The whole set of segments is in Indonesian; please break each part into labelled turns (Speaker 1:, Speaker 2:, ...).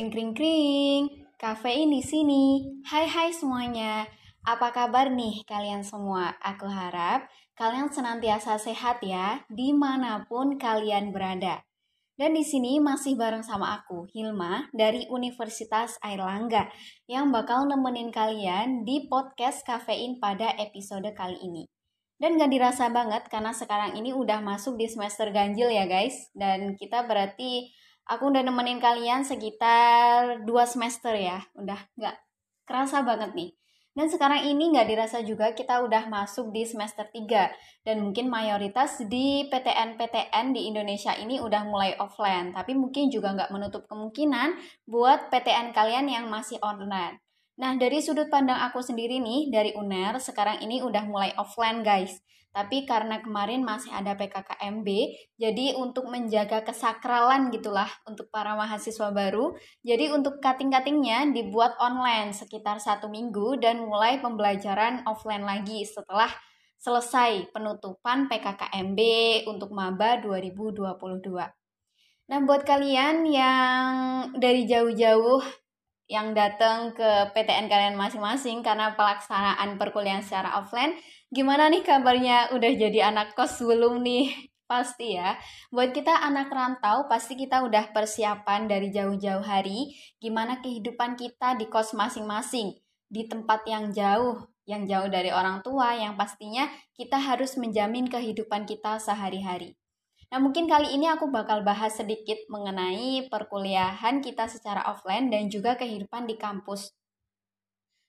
Speaker 1: Kring kring kring, kafein di sini. Hai hai semuanya. Apa kabar nih kalian semua? Aku harap kalian senantiasa sehat ya di mana pun kalian berada. Dan di sini masih bareng sama aku, Hilma, dari Universitas Airlangga, yang bakal nemenin kalian di podcast Kafein pada episode kali ini. Dan gak dirasa banget karena sekarang ini udah masuk di semester ganjil ya guys. Dan kita berarti aku udah nemenin kalian sekitar dua semester ya. Udah nggak kerasa banget nih. Dan sekarang ini nggak dirasa juga kita udah masuk di semester 3 dan mungkin mayoritas di PTN-PTN di Indonesia ini udah mulai offline. Tapi mungkin juga nggak menutup kemungkinan buat PTN kalian yang masih online. Nah, dari sudut pandang aku sendiri nih, dari UNER, sekarang ini udah mulai offline guys. Tapi karena kemarin masih ada PKKMB, jadi untuk menjaga kesakralan gitulah untuk para mahasiswa baru, jadi untuk cutting-cuttingnya dibuat online sekitar satu minggu dan mulai pembelajaran offline lagi setelah selesai penutupan PKKMB untuk Maba 2022. Nah, buat kalian yang dari jauh-jauh yang datang ke PTN kalian masing-masing karena pelaksanaan perkuliahan secara offline. Gimana nih kabarnya? Udah jadi anak kos belum nih? Pasti ya. Buat kita anak rantau, pasti kita udah persiapan dari jauh-jauh hari gimana kehidupan kita di kos masing-masing, di tempat yang jauh, yang jauh dari orang tua, yang pastinya kita harus menjamin kehidupan kita sehari-hari. Nah, mungkin kali ini aku bakal bahas sedikit mengenai perkuliahan kita secara offline dan juga kehidupan di kampus.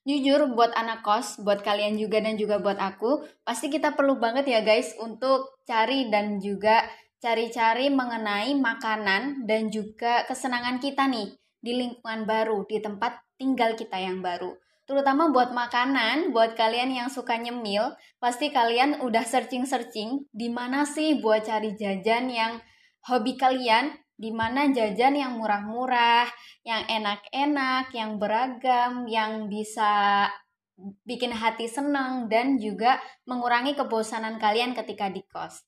Speaker 1: Jujur, buat anak kos, buat kalian juga dan juga buat aku, pasti kita perlu banget ya guys untuk cari dan juga cari-cari mengenai makanan dan juga kesenangan kita nih di lingkungan baru, di tempat tinggal kita yang baru terutama buat makanan, buat kalian yang suka nyemil, pasti kalian udah searching-searching di mana sih buat cari jajan yang hobi kalian, di mana jajan yang murah-murah, yang enak-enak, yang beragam, yang bisa bikin hati senang dan juga mengurangi kebosanan kalian ketika di kos.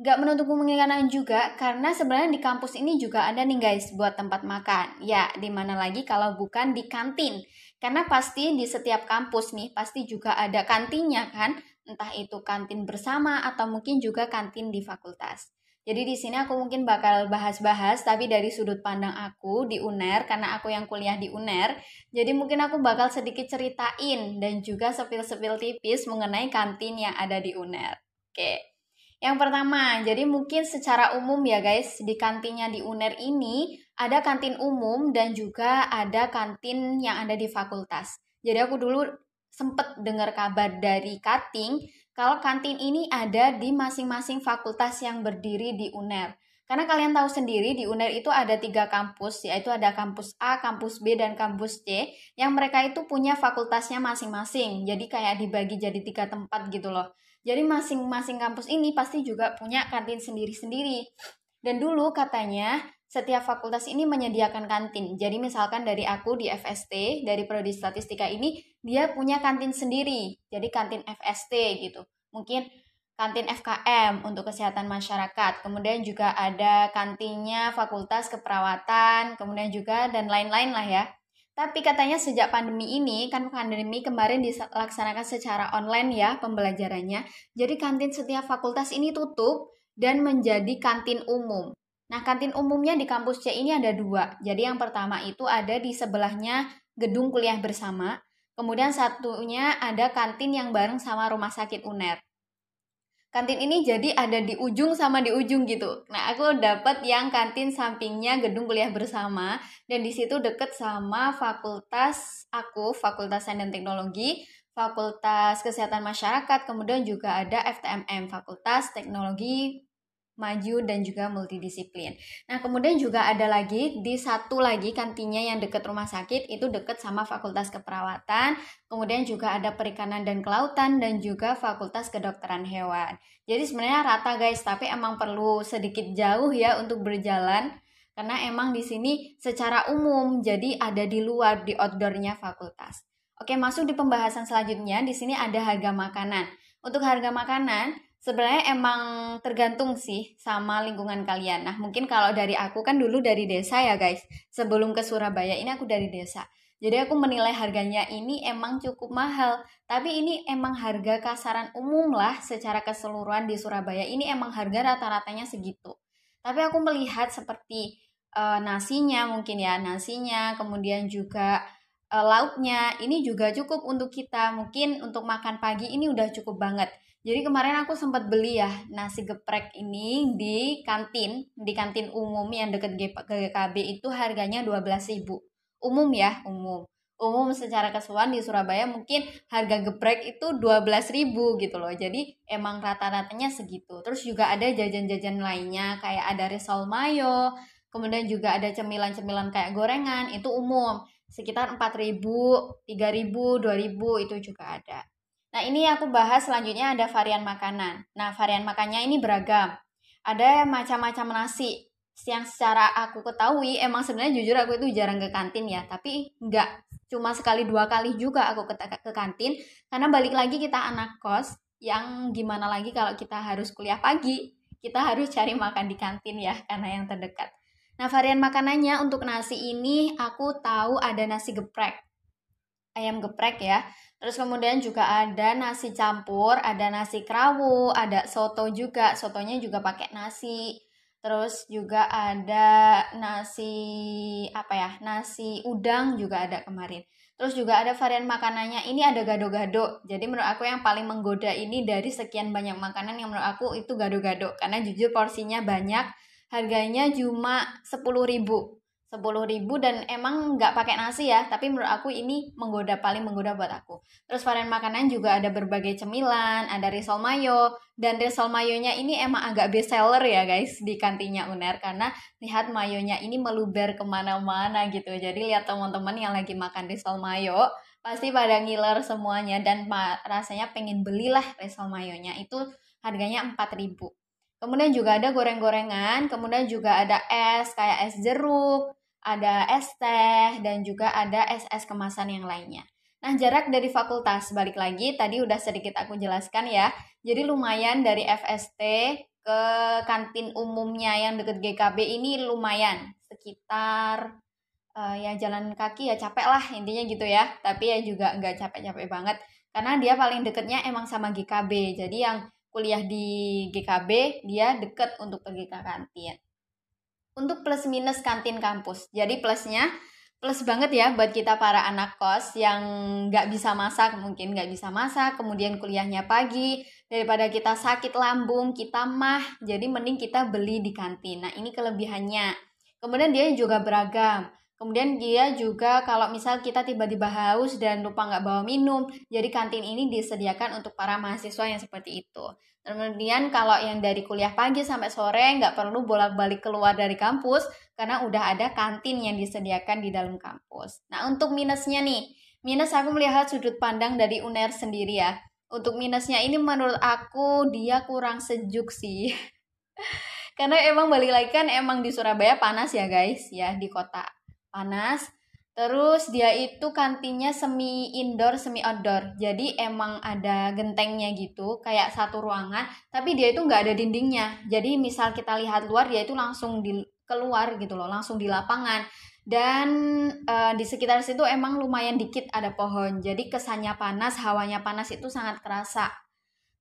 Speaker 1: Gak menutup kemungkinan juga karena sebenarnya di kampus ini juga ada nih guys buat tempat makan. Ya, di mana lagi kalau bukan di kantin. Karena pasti di setiap kampus nih pasti juga ada kantinnya kan, entah itu kantin bersama atau mungkin juga kantin di fakultas. Jadi di sini aku mungkin bakal bahas-bahas tapi dari sudut pandang aku di UNER karena aku yang kuliah di UNER. Jadi mungkin aku bakal sedikit ceritain dan juga sepil-sepil tipis mengenai kantin yang ada di UNER. Oke. Yang pertama, jadi mungkin secara umum ya guys, di kantinnya di UNER ini ada kantin umum dan juga ada kantin yang ada di fakultas. Jadi aku dulu sempet dengar kabar dari cutting kalau kantin ini ada di masing-masing fakultas yang berdiri di UNER. Karena kalian tahu sendiri di UNER itu ada tiga kampus, yaitu ada kampus A, kampus B, dan kampus C, yang mereka itu punya fakultasnya masing-masing. Jadi kayak dibagi jadi tiga tempat gitu loh. Jadi masing-masing kampus ini pasti juga punya kantin sendiri-sendiri. Dan dulu katanya setiap fakultas ini menyediakan kantin. Jadi misalkan dari aku di FST, dari Prodi Statistika ini, dia punya kantin sendiri. Jadi kantin FST gitu. Mungkin kantin FKM untuk kesehatan masyarakat. Kemudian juga ada kantinnya Fakultas Keperawatan, kemudian juga dan lain-lain lah ya. Tapi katanya sejak pandemi ini, kan pandemi kemarin dilaksanakan secara online ya pembelajarannya. Jadi kantin setiap fakultas ini tutup dan menjadi kantin umum. Nah, kantin umumnya di kampus C ini ada dua. Jadi yang pertama itu ada di sebelahnya gedung kuliah bersama. Kemudian satunya ada kantin yang bareng sama rumah sakit UNER kantin ini jadi ada di ujung sama di ujung gitu. Nah, aku dapat yang kantin sampingnya gedung kuliah bersama dan di situ deket sama fakultas aku, Fakultas Sains dan Teknologi, Fakultas Kesehatan Masyarakat, kemudian juga ada FTMM, Fakultas Teknologi maju dan juga multidisiplin. Nah, kemudian juga ada lagi di satu lagi kantinnya yang dekat rumah sakit itu dekat sama Fakultas Keperawatan, kemudian juga ada Perikanan dan Kelautan dan juga Fakultas Kedokteran Hewan. Jadi sebenarnya rata guys, tapi emang perlu sedikit jauh ya untuk berjalan karena emang di sini secara umum jadi ada di luar di outdoornya fakultas. Oke, masuk di pembahasan selanjutnya. Di sini ada harga makanan. Untuk harga makanan, Sebenarnya emang tergantung sih sama lingkungan kalian. Nah, mungkin kalau dari aku kan dulu dari desa ya, guys. Sebelum ke Surabaya ini aku dari desa. Jadi aku menilai harganya ini emang cukup mahal. Tapi ini emang harga kasaran umum lah secara keseluruhan di Surabaya. Ini emang harga rata-ratanya segitu. Tapi aku melihat seperti uh, nasinya mungkin ya, nasinya, kemudian juga uh, lauknya. Ini juga cukup untuk kita. Mungkin untuk makan pagi ini udah cukup banget jadi kemarin aku sempat beli ya nasi geprek ini di kantin, di kantin umum yang deket GKB itu harganya 12.000. Umum ya, umum. Umum secara keseluruhan di Surabaya mungkin harga geprek itu 12.000 gitu loh. Jadi emang rata-ratanya segitu. Terus juga ada jajan-jajan lainnya kayak ada risol mayo, kemudian juga ada cemilan-cemilan kayak gorengan, itu umum. Sekitar 4.000, 3.000, 2.000 itu juga ada. Nah, ini aku bahas selanjutnya ada varian makanan. Nah, varian makannya ini beragam. Ada macam-macam nasi yang secara aku ketahui emang sebenarnya jujur aku itu jarang ke kantin ya, tapi enggak cuma sekali dua kali juga aku ke, ke kantin karena balik lagi kita anak kos yang gimana lagi kalau kita harus kuliah pagi, kita harus cari makan di kantin ya karena yang terdekat. Nah, varian makanannya untuk nasi ini aku tahu ada nasi geprek. Ayam geprek ya. Terus kemudian juga ada nasi campur, ada nasi kerawu, ada soto juga. Sotonya juga pakai nasi. Terus juga ada nasi apa ya? Nasi udang juga ada kemarin. Terus juga ada varian makanannya ini ada gado-gado. Jadi menurut aku yang paling menggoda ini dari sekian banyak makanan yang menurut aku itu gado-gado karena jujur porsinya banyak, harganya cuma 10.000 sepuluh ribu dan emang nggak pakai nasi ya tapi menurut aku ini menggoda paling menggoda buat aku. Terus varian makanan juga ada berbagai cemilan ada risol mayo dan risol mayonya ini emang agak best seller ya guys di kantinnya uner karena lihat mayonya ini meluber ke mana-mana gitu. Jadi lihat teman-teman yang lagi makan risol mayo pasti pada ngiler semuanya dan rasanya pengen belilah risol mayonya. Itu harganya empat ribu. Kemudian juga ada goreng-gorengan, kemudian juga ada es kayak es jeruk, ada es teh, dan juga ada es-es kemasan yang lainnya. Nah, jarak dari fakultas, balik lagi, tadi udah sedikit aku jelaskan ya. Jadi lumayan dari FST ke kantin umumnya yang deket GKB ini lumayan. Sekitar uh, ya jalan kaki ya capek lah intinya gitu ya. Tapi ya juga nggak capek-capek banget. Karena dia paling deketnya emang sama GKB. Jadi yang kuliah di GKB, dia deket untuk pergi ke kantin untuk plus minus kantin kampus. Jadi plusnya plus banget ya buat kita para anak kos yang nggak bisa masak mungkin nggak bisa masak kemudian kuliahnya pagi daripada kita sakit lambung kita mah jadi mending kita beli di kantin. Nah ini kelebihannya. Kemudian dia juga beragam kemudian dia juga kalau misal kita tiba-tiba haus dan lupa nggak bawa minum jadi kantin ini disediakan untuk para mahasiswa yang seperti itu Kemudian kalau yang dari kuliah pagi sampai sore nggak perlu bolak-balik keluar dari kampus karena udah ada kantin yang disediakan di dalam kampus. Nah untuk minusnya nih, minus aku melihat sudut pandang dari UNER sendiri ya. Untuk minusnya ini menurut aku dia kurang sejuk sih. karena emang balik lagi kan emang di Surabaya panas ya guys ya di kota panas Terus dia itu kantinnya semi indoor, semi outdoor. Jadi emang ada gentengnya gitu, kayak satu ruangan. Tapi dia itu nggak ada dindingnya. Jadi misal kita lihat luar, dia itu langsung di keluar gitu loh, langsung di lapangan. Dan uh, di sekitar situ emang lumayan dikit ada pohon. Jadi kesannya panas, hawanya panas itu sangat terasa.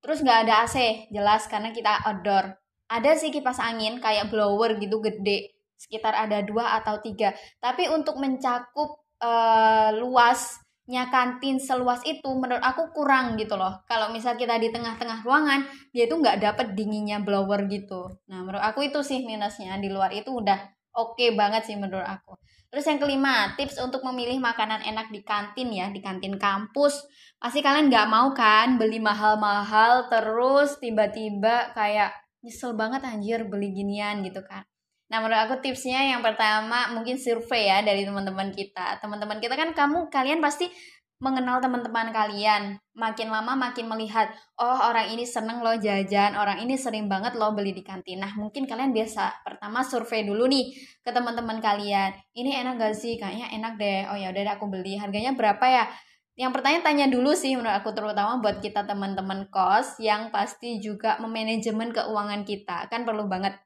Speaker 1: Terus nggak ada AC, jelas karena kita outdoor. Ada sih kipas angin kayak blower gitu gede sekitar ada dua atau tiga. Tapi untuk mencakup uh, luasnya kantin seluas itu menurut aku kurang gitu loh. Kalau misal kita di tengah-tengah ruangan, dia itu nggak dapet dinginnya blower gitu. Nah menurut aku itu sih minusnya. Di luar itu udah oke okay banget sih menurut aku. Terus yang kelima, tips untuk memilih makanan enak di kantin ya, di kantin kampus. Pasti kalian nggak mau kan beli mahal-mahal terus tiba-tiba kayak nyesel banget anjir beli ginian gitu kan. Nah, menurut aku tipsnya yang pertama mungkin survei ya dari teman-teman kita. Teman-teman kita kan kamu kalian pasti mengenal teman-teman kalian. Makin lama makin melihat, oh orang ini seneng loh jajan, orang ini sering banget loh beli di kantin. Nah, mungkin kalian biasa pertama survei dulu nih ke teman-teman kalian. Ini enak gak sih? Kayaknya enak deh. Oh ya udah aku beli. Harganya berapa ya? Yang pertanyaan tanya dulu sih menurut aku terutama buat kita teman-teman kos yang pasti juga memanajemen keuangan kita. Kan perlu banget.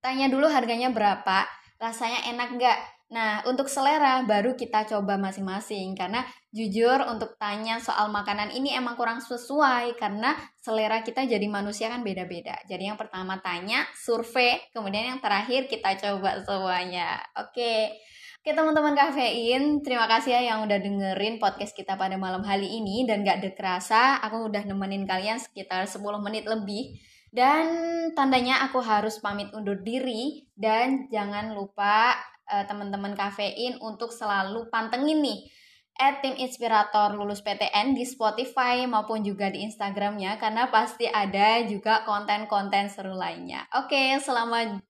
Speaker 1: Tanya dulu harganya berapa, rasanya enak nggak? Nah, untuk selera baru kita coba masing-masing karena jujur untuk tanya soal makanan ini emang kurang sesuai karena selera kita jadi manusia kan beda-beda. Jadi yang pertama tanya, survei, kemudian yang terakhir kita coba semuanya. Oke. Oke teman-teman kafein, terima kasih ya yang udah dengerin podcast kita pada malam hari ini dan gak dekerasa aku udah nemenin kalian sekitar 10 menit lebih dan tandanya aku harus pamit undur diri dan jangan lupa uh, teman-teman kafein untuk selalu pantengin nih at tim inspirator lulus PTN di Spotify maupun juga di Instagramnya karena pasti ada juga konten-konten seru lainnya. Oke, selamat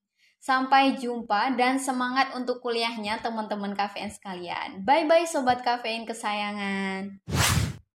Speaker 1: Sampai jumpa dan semangat untuk kuliahnya teman-teman kafein sekalian. Bye-bye sobat kafein kesayangan.